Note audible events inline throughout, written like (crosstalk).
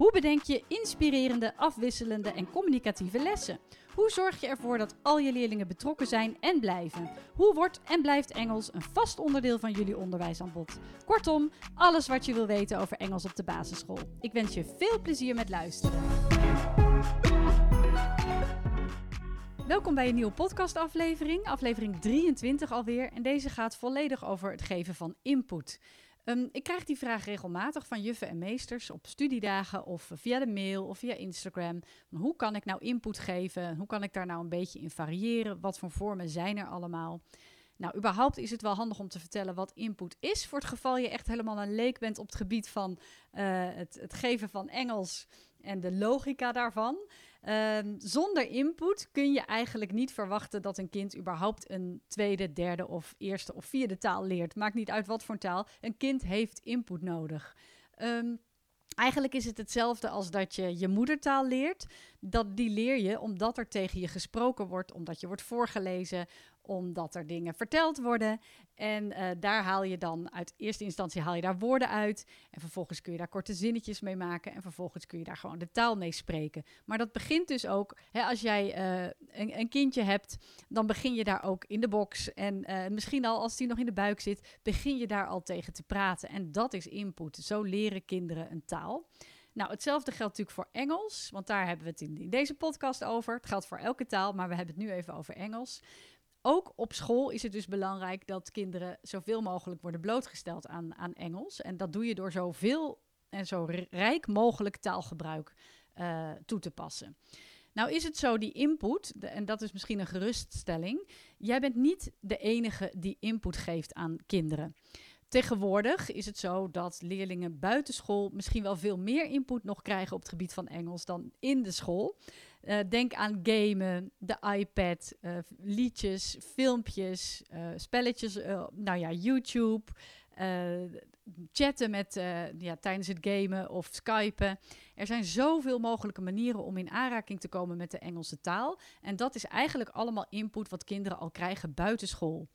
Hoe bedenk je inspirerende, afwisselende en communicatieve lessen? Hoe zorg je ervoor dat al je leerlingen betrokken zijn en blijven? Hoe wordt en blijft Engels een vast onderdeel van jullie onderwijsaanbod? Kortom, alles wat je wil weten over Engels op de basisschool. Ik wens je veel plezier met luisteren. Welkom bij een nieuwe podcastaflevering, aflevering 23 alweer. En deze gaat volledig over het geven van input. Um, ik krijg die vraag regelmatig van juffen en meesters op studiedagen of via de mail of via Instagram. Hoe kan ik nou input geven? Hoe kan ik daar nou een beetje in variëren? Wat voor vormen zijn er allemaal? Nou, überhaupt is het wel handig om te vertellen wat input is. Voor het geval je echt helemaal een leek bent op het gebied van uh, het, het geven van Engels en de logica daarvan. Um, zonder input kun je eigenlijk niet verwachten dat een kind überhaupt een tweede, derde of eerste of vierde taal leert. Maakt niet uit wat voor taal. Een kind heeft input nodig. Um, Eigenlijk is het hetzelfde als dat je je moedertaal leert. Dat, die leer je omdat er tegen je gesproken wordt, omdat je wordt voorgelezen, omdat er dingen verteld worden. En uh, daar haal je dan uit eerste instantie haal je daar woorden uit. En vervolgens kun je daar korte zinnetjes mee maken. En vervolgens kun je daar gewoon de taal mee spreken. Maar dat begint dus ook, hè, als jij uh, een, een, kindje hebt, dan begin je daar ook in de box. En uh, misschien al als die nog in de buik zit, begin je daar al tegen te praten. En dat is input. Zo leren kinderen een taal. Nou, hetzelfde geldt natuurlijk voor Engels, want daar hebben we het in deze podcast over. Het geldt voor elke taal, maar we hebben het nu even over Engels ook op school is het dus belangrijk dat kinderen zoveel mogelijk worden blootgesteld aan, aan Engels. En dat doe je door zoveel en zo rijk mogelijk taalgebruik uh, toe te passen. Nou is het zo, die input, en dat is misschien een geruststelling, jij bent niet de enige die input geeft aan kinderen. Tegenwoordig is het zo dat leerlingen buitenschool misschien wel veel meer input nog krijgen op het gebied van Engels dan in de school. Uh, denk aan gamen, de iPad, uh, liedjes, filmpjes, uh, spelletjes, nou ja, YouTube, chatten met, ja, tijdens het gamen of skypen. Er zijn zoveel mogelijke manieren om in aanraking te komen met de Engelse taal. En dat is eigenlijk allemaal input wat kinderen al krijgen buitenschool.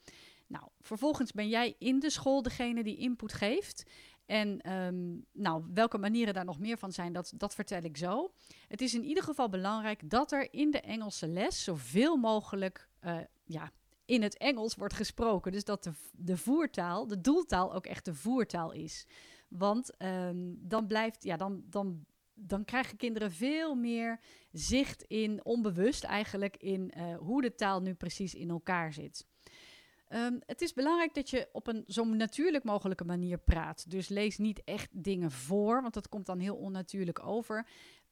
Nou, vervolgens ben jij in de school degene die input geeft. En um, nou, welke manieren daar nog meer van zijn, dat, dat vertel ik zo. Het is in ieder geval belangrijk dat er in de Engelse les zoveel mogelijk uh, ja, in het Engels wordt gesproken. Dus dat de, de voertaal, de doeltaal ook echt de voertaal is. Want um, dan blijft, ja, dan, dan, dan krijgen kinderen veel meer zicht in, onbewust eigenlijk, in uh, hoe de taal nu precies in elkaar zit. Um, het is belangrijk dat je op een zo natuurlijk mogelijke manier praat. Dus lees niet echt dingen voor, want dat komt dan heel onnatuurlijk over.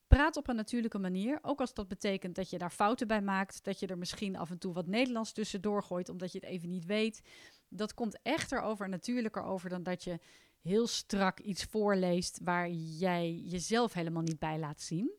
Praat op een natuurlijke manier, ook als dat betekent dat je daar fouten bij maakt, dat je er misschien af en toe wat Nederlands tussendoor gooit omdat je het even niet weet. Dat komt echter over natuurlijker over dan dat je heel strak iets voorleest waar jij jezelf helemaal niet bij laat zien.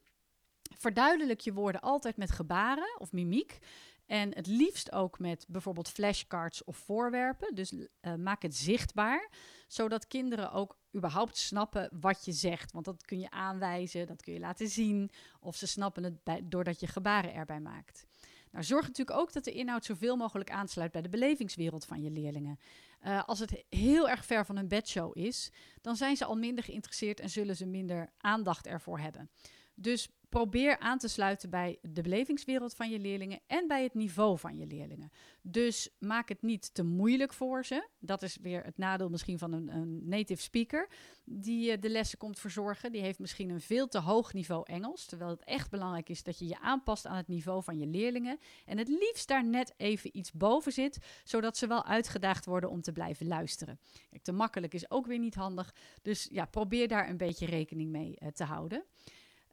Verduidelijk je woorden altijd met gebaren of mimiek. En het liefst ook met bijvoorbeeld flashcards of voorwerpen. Dus uh, maak het zichtbaar, zodat kinderen ook überhaupt snappen wat je zegt. Want dat kun je aanwijzen, dat kun je laten zien. Of ze snappen het doordat je gebaren erbij maakt. Nou, zorg natuurlijk ook dat de inhoud zoveel mogelijk aansluit bij de belevingswereld van je leerlingen. Uh, als het heel erg ver van een bedshow is, dan zijn ze al minder geïnteresseerd en zullen ze minder aandacht ervoor hebben. Dus probeer aan te sluiten bij de belevingswereld van je leerlingen en bij het niveau van je leerlingen. Dus maak het niet te moeilijk voor ze. Dat is weer het nadeel misschien van een, een native speaker die uh, de lessen komt verzorgen. Die heeft misschien een veel te hoog niveau Engels, terwijl het echt belangrijk is dat je je aanpast aan het niveau van je leerlingen en het liefst daar net even iets boven zit, zodat ze wel uitgedaagd worden om te blijven luisteren. Te makkelijk is ook weer niet handig, dus ja, probeer daar een beetje rekening mee uh, te houden.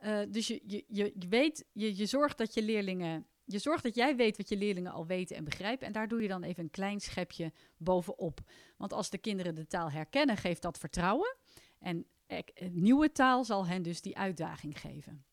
Uh, dus je, je, je, je weet, je, je zorgt dat je leerlingen. Je zorgt dat jij weet wat je leerlingen al weten en begrijpen. En daar doe je dan even een klein schepje bovenop. Want als de kinderen de taal herkennen, geeft dat vertrouwen. En nieuwe taal zal hen dus die uitdaging geven.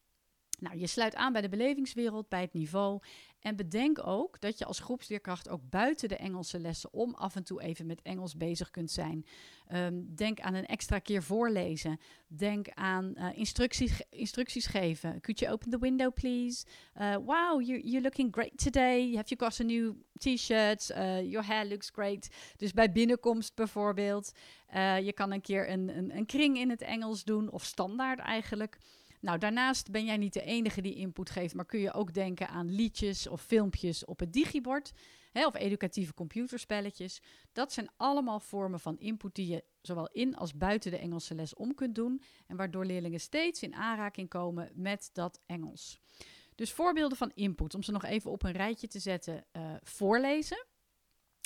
Nou, je sluit aan bij de belevingswereld, bij het niveau. En bedenk ook dat je als groepsleerkracht ook buiten de Engelse lessen om af en toe even met Engels bezig kunt zijn. Ehm, denk aan een extra keer voorlezen. Denk aan uh, instructies, instructies geven. Could you open the window, please? Uh, wow, you, you're looking great today. Have you got a new t-shirt? Uh, your hair looks great. Dus bij binnenkomst bijvoorbeeld. je kan een keer een, een, een kring in het Engels doen, of standaard eigenlijk. Nou, daarnaast ben jij niet de enige die input geeft, maar kun je ook denken aan liedjes of filmpjes op het digibord. Hè, of educatieve computerspelletjes. Dat zijn allemaal vormen van input die je zowel in als buiten de Engelse les om kunt doen. En waardoor leerlingen steeds in aanraking komen met dat Engels. Dus voorbeelden van input, om ze nog even op een rijtje te zetten, uh, voorlezen.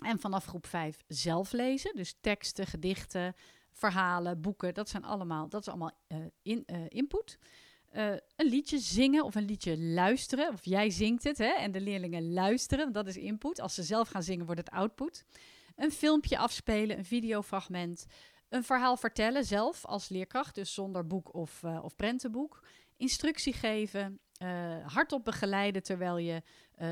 En vanaf groep 5 zelf lezen. Dus teksten, gedichten, verhalen, boeken. Dat zijn allemaal, dat is allemaal uh, in, uh, input. Uh, een liedje zingen of een liedje luisteren. Of jij zingt het hè, en de leerlingen luisteren. Dat is input. Als ze zelf gaan zingen, wordt het output. Een filmpje afspelen, een videofragment. Een verhaal vertellen zelf als leerkracht, dus zonder boek of, uh, of prentenboek. Instructie geven. Uh, hardop begeleiden terwijl je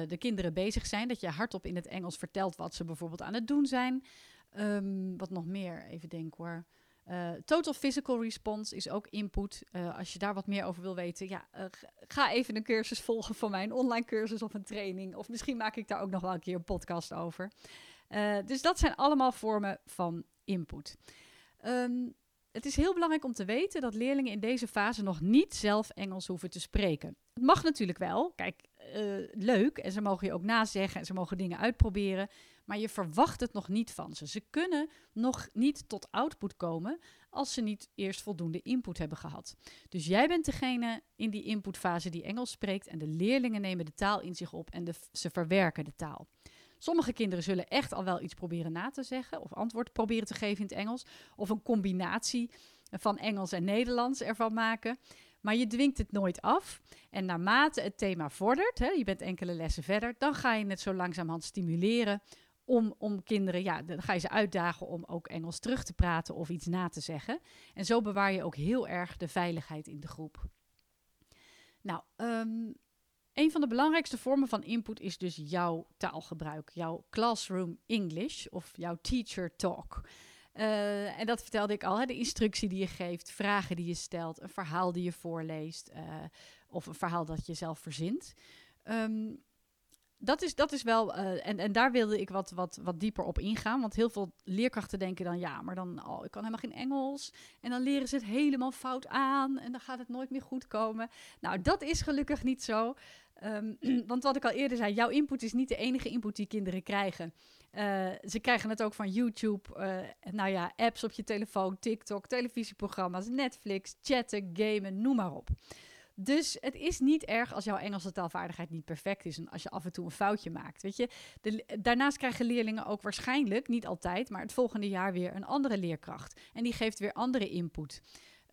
de kinderen bezig zijn. Dat je hardop in het Engels vertelt wat ze bijvoorbeeld aan het doen zijn. Um, wat nog meer? Even denken hoor. Uh, total physical response is ook input. Uh, als je daar wat meer over wil weten, ja, uh, ga even een cursus volgen van mij, een online cursus of een training. Of misschien maak ik daar ook nog wel een keer een podcast over. dus dat zijn allemaal vormen van input. Um, het is heel belangrijk om te weten dat leerlingen in deze fase nog niet zelf Engels hoeven te spreken. Het mag natuurlijk wel. Kijk, leuk. En ze mogen je ook nazeggen en ze mogen dingen uitproberen maar je verwacht het nog niet van ze. Ze kunnen nog niet tot output komen als ze niet eerst voldoende input hebben gehad. Dus jij bent degene in die inputfase die Engels spreekt en de leerlingen nemen de taal in zich op en de, ze verwerken de taal. Sommige kinderen zullen echt al wel iets proberen na te zeggen of antwoord proberen te geven in het Engels of een combinatie van Engels en Nederlands ervan maken. Maar je dwingt het nooit af. En naarmate het thema vordert, hè, je bent enkele lessen verder, dan ga je het zo langzamerhand stimuleren om, om kinderen, ja, dan ga je ze uitdagen om ook Engels terug te praten of iets na te zeggen. En zo bewaar je ook heel erg de veiligheid in de groep. Nou, um, een van de belangrijkste vormen van input is dus jouw taalgebruik, jouw classroom English of jouw teacher talk. Uh, en dat vertelde ik al, hè, de instructie die je geeft, vragen die je stelt, een verhaal die je voorleest uh, of een verhaal dat je zelf verzint. Um, dat is, dat is wel, uh, en, en daar wilde ik wat, wat, wat dieper op ingaan. Want heel veel leerkrachten denken dan, ja, maar dan, oh, ik kan helemaal geen Engels. En dan leren ze het helemaal fout aan en dan gaat het nooit meer goed komen. Nou, dat is gelukkig niet zo. Um, (clears throat) want wat ik al eerder zei, jouw input is niet de enige input die kinderen krijgen. Uh, ze krijgen het ook van YouTube, uh, nou ja, apps op je telefoon, TikTok, televisieprogramma's, Netflix, chatten, gamen, noem maar op. Dus het is niet erg als jouw Engelse taalvaardigheid niet perfect is en als je af en toe een foutje maakt. Weet je, daarnaast krijgen leerlingen ook waarschijnlijk, niet altijd, maar het volgende jaar weer een andere leerkracht. En die geeft weer andere input.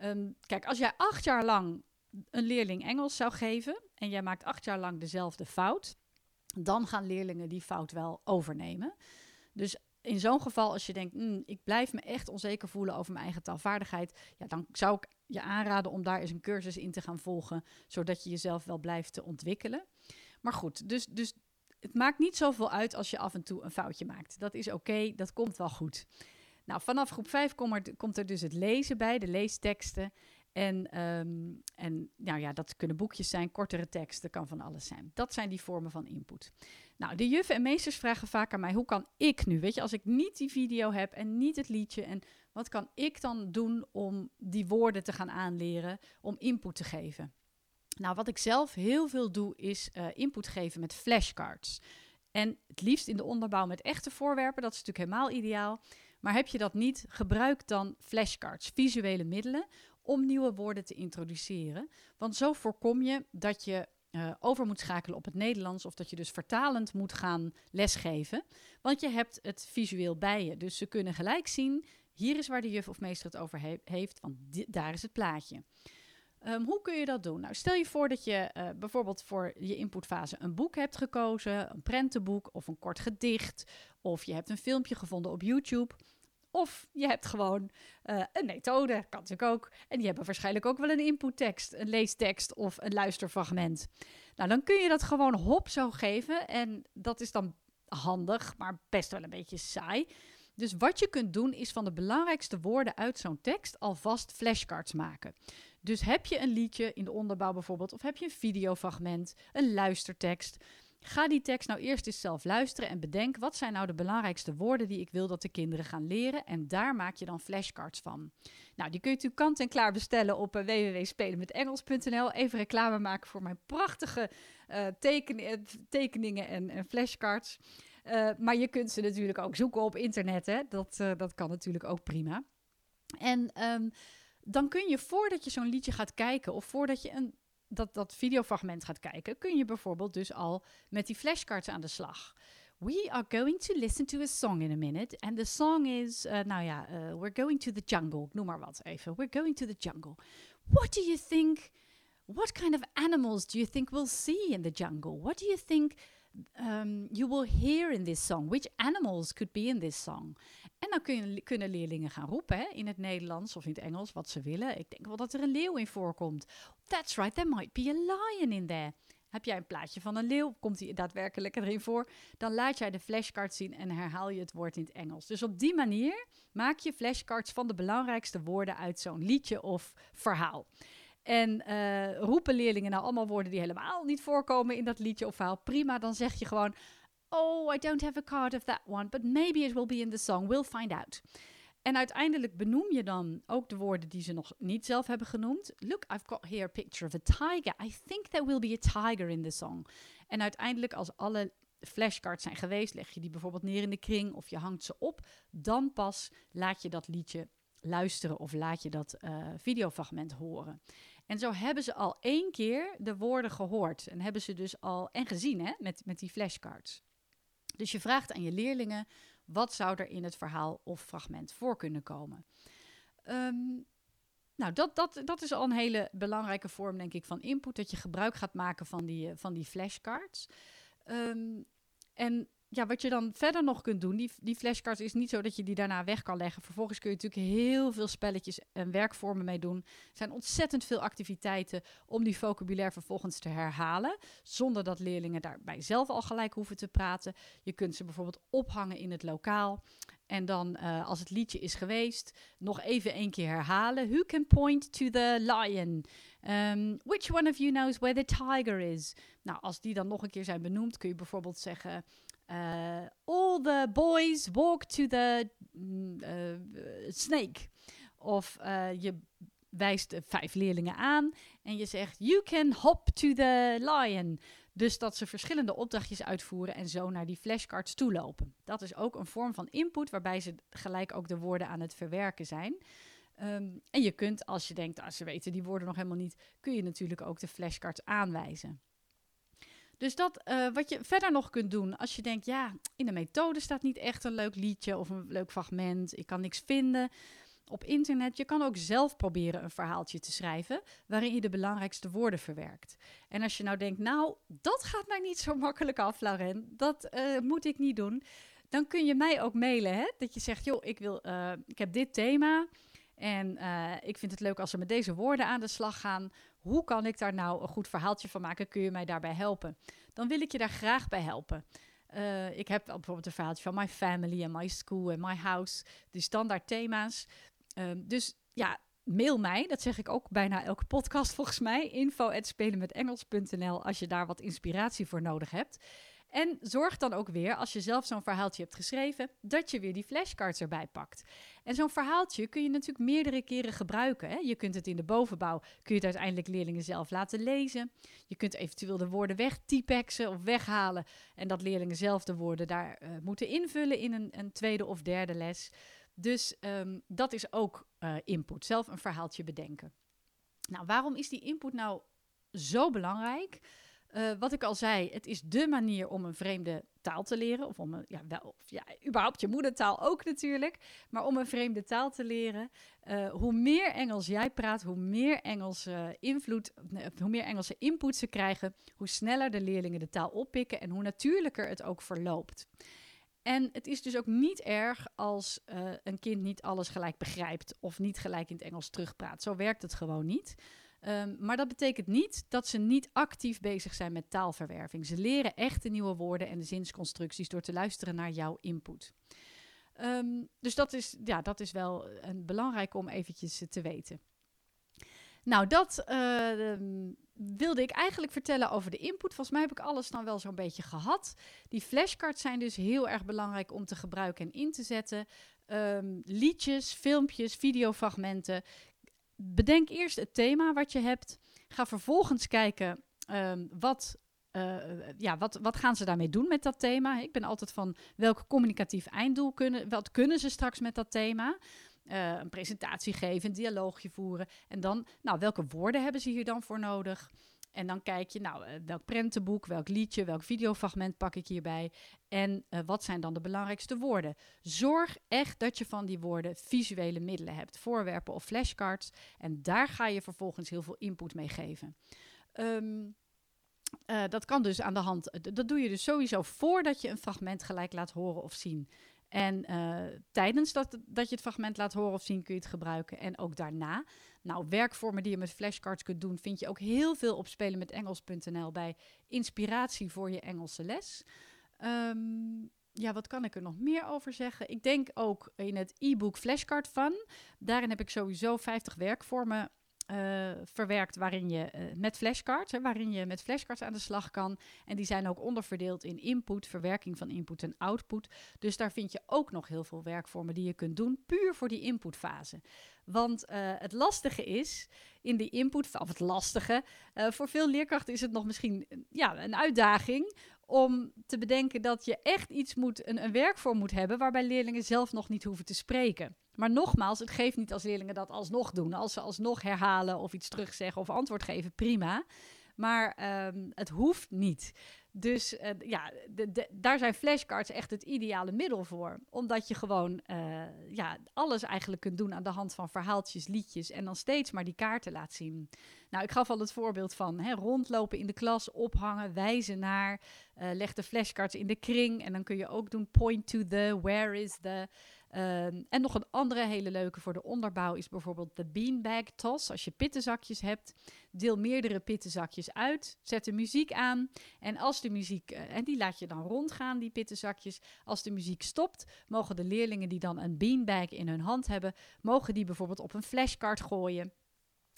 Um, kijk, als jij acht jaar lang een leerling Engels zou geven en jij maakt acht jaar lang dezelfde fout, dan gaan leerlingen die fout wel overnemen. Dus in zo'n geval, als je denkt, mm, ik blijf me echt onzeker voelen over mijn eigen taalvaardigheid, ja, dan zou ik je aanraden om daar eens een cursus in te gaan volgen, zodat je jezelf wel blijft te ontwikkelen. Maar goed, dus, dus het maakt niet zoveel uit als je af en toe een foutje maakt. Dat is oké, dat komt wel goed. Nou, vanaf groep 5 komt er, komt er dus het lezen bij, de leesteksten. En, um, en nou ja, dat kunnen boekjes zijn, kortere teksten, kan van alles zijn. Dat zijn die vormen van input. Nou, de juffen en meesters vragen vaak aan mij: hoe kan ik nu? Weet je, als ik niet die video heb en niet het liedje, en wat kan ik dan doen om die woorden te gaan aanleren, om input te geven? Nou, wat ik zelf heel veel doe, is uh, input geven met flashcards. En het liefst in de onderbouw met echte voorwerpen, dat is natuurlijk helemaal ideaal. Maar heb je dat niet, gebruik dan flashcards, visuele middelen, om nieuwe woorden te introduceren. Want zo voorkom je dat je uh, over moet schakelen op het Nederlands of dat je dus vertalend moet gaan lesgeven. Want je hebt het visueel bij je. Dus ze kunnen gelijk zien, hier is waar de juf of meester het over heeft, want daar is het plaatje. Um, hoe kun je dat doen? Nou, stel je voor dat je uh, bijvoorbeeld voor je inputfase een boek hebt gekozen, een prentenboek of een kort gedicht, of je hebt een filmpje gevonden op YouTube. Of je hebt gewoon uh, een methode, kan natuurlijk ook. En die hebben waarschijnlijk ook wel een inputtekst, een leestekst of een luisterfragment. Nou, dan kun je dat gewoon hop zo geven. En dat is dan handig, maar best wel een beetje saai. Dus wat je kunt doen is van de belangrijkste woorden uit zo'n tekst alvast flashcards maken. Dus heb je een liedje in de onderbouw bijvoorbeeld, of heb je een videofragment, een luistertekst. Ga die tekst nou eerst eens zelf luisteren en bedenk wat zijn nou de belangrijkste woorden die ik wil dat de kinderen gaan leren. En daar maak je dan flashcards van. Nou, die kun je natuurlijk kant en klaar bestellen op uh, www.spelenmetengels.nl. Even reclame maken voor mijn prachtige uh, teken tekeningen en, en flashcards. Maar je kunt ze natuurlijk ook zoeken op internet. Hè? Dat, dat kan natuurlijk ook prima. En um, dan kun je voordat je zo'n liedje gaat kijken of voordat je een, dat, dat videofragment gaat kijken, kun je bijvoorbeeld dus al met die flashcards aan de slag. We are going to listen to a song in a minute. And the song is, uh, nou ja, we're going to the jungle. Noem maar wat even. We're going to the jungle. What do you think? What kind of animals do you think we'll see in the jungle? What do you think um, you will hear in this song? Which animals could be in this song? En dan kun je, kunnen leerlingen gaan roepen hè, in het Nederlands of in het Engels wat ze willen. Ik denk wel dat er een leeuw in voorkomt. That's right, there might be a lion in there. Heb jij een plaatje van een leeuw, komt die daadwerkelijk erin voor, dan laat jij de flashcard zien en herhaal je het woord in het Engels. Dus op die manier maak je flashcards van de belangrijkste woorden uit zo'n liedje of verhaal. En uh, roepen leerlingen nou allemaal woorden die helemaal niet voorkomen in dat liedje of verhaal, prima, dan zeg je gewoon, oh, I don't have a card of that one, but maybe it will be in the song, we'll find out. En uiteindelijk benoem je dan ook de woorden die ze nog niet zelf hebben genoemd. Look, I've got here a picture of a tiger. I think there will be a tiger in the song. En uiteindelijk, als alle flashcards zijn geweest, leg je die bijvoorbeeld neer in de kring of je hangt ze op. Dan pas laat je dat liedje luisteren of laat je dat uh, videofragment horen. En zo hebben ze al één keer de woorden gehoord. En hebben ze dus al en gezien hè, met, met die flashcards. Dus je vraagt aan je leerlingen: wat zou er in het verhaal of fragment voor kunnen komen? Um, nou, dat, dat, dat is al een hele belangrijke vorm, denk ik, van input. Dat je gebruik gaat maken van die, van die flashcards. Um, en ja, wat je dan verder nog kunt doen, die, die flashcards is niet zo dat je die daarna weg kan leggen. Vervolgens kun je natuurlijk heel veel spelletjes en werkvormen mee doen. Er zijn ontzettend veel activiteiten om die vocabulaire vervolgens te herhalen, zonder dat leerlingen daarbij zelf al gelijk hoeven te praten. Je kunt ze bijvoorbeeld ophangen in het lokaal. En dan, uh, als het liedje is geweest, nog even één keer herhalen. Who can point to the lion? Um, which one of you knows where the tiger is? Nou, als die dan nog een keer zijn benoemd, kun je bijvoorbeeld zeggen... Uh, all the boys walk to the uh, snake. Of uh, je wijst vijf leerlingen aan en je zegt: You can hop to the lion. Dus dat ze verschillende opdrachtjes uitvoeren en zo naar die flashcards toe lopen. Dat is ook een vorm van input waarbij ze gelijk ook de woorden aan het verwerken zijn. Um, en je kunt, als je denkt, ah, ze weten die woorden nog helemaal niet, kun je natuurlijk ook de flashcards aanwijzen. Dus dat uh, wat je verder nog kunt doen, als je denkt, ja, in de methode staat niet echt een leuk liedje of een leuk fragment, ik kan niks vinden op internet. Je kan ook zelf proberen een verhaaltje te schrijven waarin je de belangrijkste woorden verwerkt. En als je nou denkt, nou, dat gaat mij niet zo makkelijk af, Lauren, dat uh, moet ik niet doen. Dan kun je mij ook mailen, hè? dat je zegt, joh, ik, wil, uh, ik heb dit thema en ik vind het leuk als we met deze woorden aan de slag gaan. Hoe kan ik daar nou een goed verhaaltje van maken? Kun je mij daarbij helpen? Dan wil ik je daar graag bij helpen. Uh, ik heb bijvoorbeeld een verhaaltje van my family en my school en my house. Die standaard thema's. Uh, dus ja, mail mij. Dat zeg ik ook bijna elke podcast volgens mij. Info als je daar wat inspiratie voor nodig hebt. En zorg dan ook weer, als je zelf zo'n verhaaltje hebt geschreven, dat je weer die flashcards erbij pakt. En zo'n verhaaltje kun je natuurlijk meerdere keren gebruiken. Hè? Je kunt het in de bovenbouw, kun je uiteindelijk leerlingen zelf laten lezen. Je kunt eventueel de woorden wegtypexen of weghalen. En dat leerlingen zelf de woorden daar uh, moeten invullen in een, een, tweede of derde les. Dus um, dat is ook uh, input, zelf een verhaaltje bedenken. Nou, waarom is die input nou zo belangrijk? Uh, wat ik al zei, het is dé manier om een vreemde taal te leren. Of om een, ja, wel, of, ja, überhaupt je moedertaal ook natuurlijk. Maar om een vreemde taal te leren. Uh, hoe meer Engels jij praat, hoe meer Engelse invloed, hoe meer Engelse input ze krijgen. Hoe sneller de leerlingen de taal oppikken en hoe natuurlijker het ook verloopt. En het is dus ook niet erg als een kind niet alles gelijk begrijpt of niet gelijk in het Engels terugpraat. Zo werkt het gewoon niet. Ehm, maar dat betekent niet dat ze niet actief bezig zijn met taalverwerving. Ze leren echt de nieuwe woorden en de zinsconstructies door te luisteren naar jouw input. Ehm, dus dat is, ja, dat is wel een belangrijk om eventjes te weten. Nou, dat uh, wilde ik eigenlijk vertellen over de input. Volgens mij heb ik alles dan wel zo'n beetje gehad. Die flashcards zijn dus heel erg belangrijk om te gebruiken en in te zetten. Um, liedjes, filmpjes, videofragmenten. Bedenk eerst het thema wat je hebt. Ga vervolgens kijken um, wat uh, ja, wat, wat gaan ze daarmee doen met dat thema? Ik ben altijd van welk communicatief einddoel kunnen, wat kunnen ze straks met dat thema? Uh, een presentatie geven, een dialoogje voeren. En dan, nou, welke woorden hebben ze hier dan voor nodig? En dan kijk je, nou, uh, welk prentenboek, welk liedje, welk videofragment pak ik hierbij? En uh, wat zijn dan de belangrijkste woorden? Zorg echt dat je van die woorden visuele middelen hebt, voorwerpen of flashcards. En daar ga je vervolgens heel veel input mee geven. Um, uh, dat kan dus aan de hand. Dat doe je dus sowieso voordat je een fragment gelijk laat horen of zien. En tijdens dat, dat je het fragment laat horen of zien kun je het gebruiken. En ook daarna. Nou, werkvormen die je met flashcards kunt doen, vind je ook heel veel op spelenmetengels.nl bij inspiratie voor je Engelse les. Um, ja, wat kan ik er nog meer over zeggen? Ik denk ook in het e-book Flashcard Fun. Daarin heb ik sowieso 50 werkvormen uh, verwerkt waarin je uh, met flashcards, waarin je met flashcards aan de slag kan. En die zijn ook onderverdeeld in input, verwerking van input en output. Dus daar vind je ook nog heel veel werkvormen die je kunt doen, puur voor die inputfase. Want uh, het lastige is in die input, of het lastige, voor veel leerkrachten is het nog misschien ja, een uitdaging om te bedenken dat je echt iets moet, een, een werkvorm moet hebben waarbij leerlingen zelf nog niet hoeven te spreken. Maar nogmaals, het geeft niet als leerlingen dat alsnog doen. Als ze alsnog herhalen of iets terugzeggen of antwoord geven, prima. Maar um, het hoeft niet. Dus uh, ja, daar zijn flashcards echt het ideale middel voor. Omdat je gewoon uh, ja, alles eigenlijk kunt doen aan de hand van verhaaltjes, liedjes en dan steeds maar die kaarten laat zien. Nou, ik gaf al het voorbeeld van hè, rondlopen in de klas, ophangen, wijzen naar, uh, leg de flashcards in de kring en dan kun je ook doen point to the, where is the. Um, en nog een andere hele leuke voor de onderbouw is bijvoorbeeld de beanbag toss. Als je pittenzakjes hebt, deel meerdere pittenzakjes uit, zet de muziek aan en als de muziek, uh, en die laat je dan rondgaan, die pittenzakjes. Als de muziek stopt, mogen de leerlingen die dan een beanbag in hun hand hebben, mogen die bijvoorbeeld op een flashcard gooien.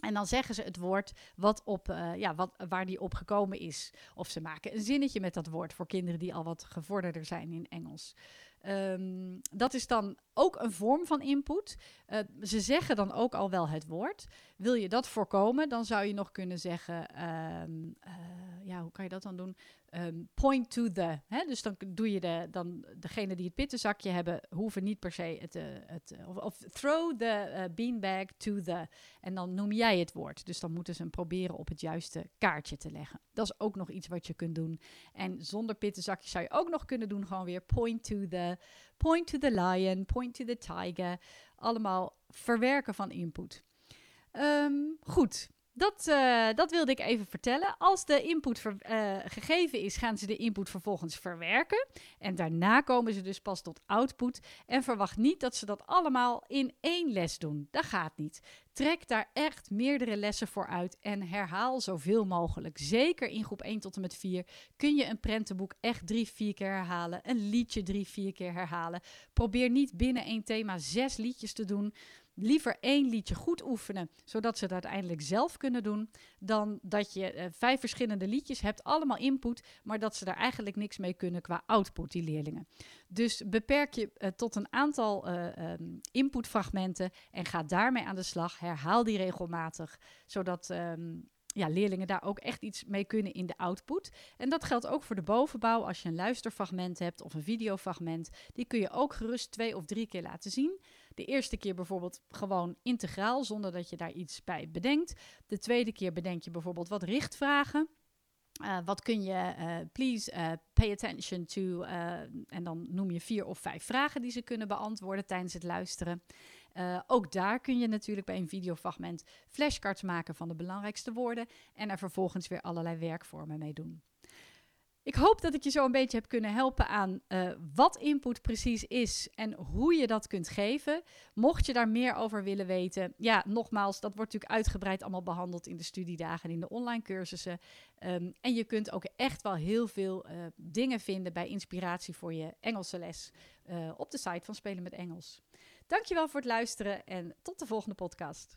En dan zeggen ze het woord wat op, uh, ja, wat, waar die op gekomen is. Of ze maken een zinnetje met dat woord voor kinderen die al wat gevorderder zijn in Engels. Um, dat is dan ook een vorm van input. Uh, ze zeggen dan ook al wel het woord. Wil je dat voorkomen, dan zou je nog kunnen zeggen: um, uh, ja, hoe kan je dat dan doen? Um, point to the. Hè? Dus dan doe je de, dan degene die het pittenzakje hebben, hoeven niet per se het. Uh, het of, of, throw the beanbag to the. En dan noem jij het woord. Dus dan moeten ze hem proberen op het juiste kaartje te leggen. Dat is ook nog iets wat je kunt doen. En zonder pittenzakjes zou je ook nog kunnen doen, gewoon weer point to the. Point to the lion, point to the tiger. Allemaal verwerken van input. Um, goed, dat, uh, dat wilde ik even vertellen. Als de input uh, gegeven is, gaan ze de input vervolgens verwerken. En daarna komen ze dus pas tot output. En verwacht niet dat ze dat allemaal in één les doen. Dat gaat niet. Trek daar echt meerdere lessen voor uit en herhaal zoveel mogelijk. Zeker in groep 1 tot en met 4 kun je een prentenboek echt drie, vier keer herhalen. Een liedje drie, vier keer herhalen. Probeer niet binnen één thema zes liedjes te doen liever één liedje goed oefenen, zodat ze het uiteindelijk zelf kunnen doen, dan dat je uh, vijf verschillende liedjes hebt, allemaal input, maar dat ze daar eigenlijk niks mee kunnen qua output, die leerlingen. Dus beperk je uh, tot een aantal uh, um, inputfragmenten en ga daarmee aan de slag. Herhaal die regelmatig, zodat. Um, ja, leerlingen daar ook echt iets mee kunnen in de output. En dat geldt ook voor de bovenbouw. Als je een luisterfragment hebt of een videofragment, die kun je ook gerust twee of drie keer laten zien. De eerste keer bijvoorbeeld gewoon integraal, zonder dat je daar iets bij bedenkt. De tweede keer bedenk je bijvoorbeeld wat richtvragen. Uh, wat kun je, uh, please uh, pay attention to, en dan noem je vier of vijf vragen die ze kunnen beantwoorden tijdens het luisteren. ook daar kun je natuurlijk bij een videofragment flashcards maken van de belangrijkste woorden en er vervolgens weer allerlei werkvormen mee doen. Hoop dat ik je zo een beetje heb kunnen helpen aan uh, wat input precies is en hoe je dat kunt geven. Mocht je daar meer over willen weten, ja, nogmaals, dat wordt natuurlijk uitgebreid allemaal behandeld in de studiedagen en in de online cursussen. Um, en je kunt ook echt wel heel veel uh, dingen vinden bij inspiratie voor je Engelse les uh, op de site van Spelen met Engels. Dankjewel voor het luisteren en tot de volgende podcast.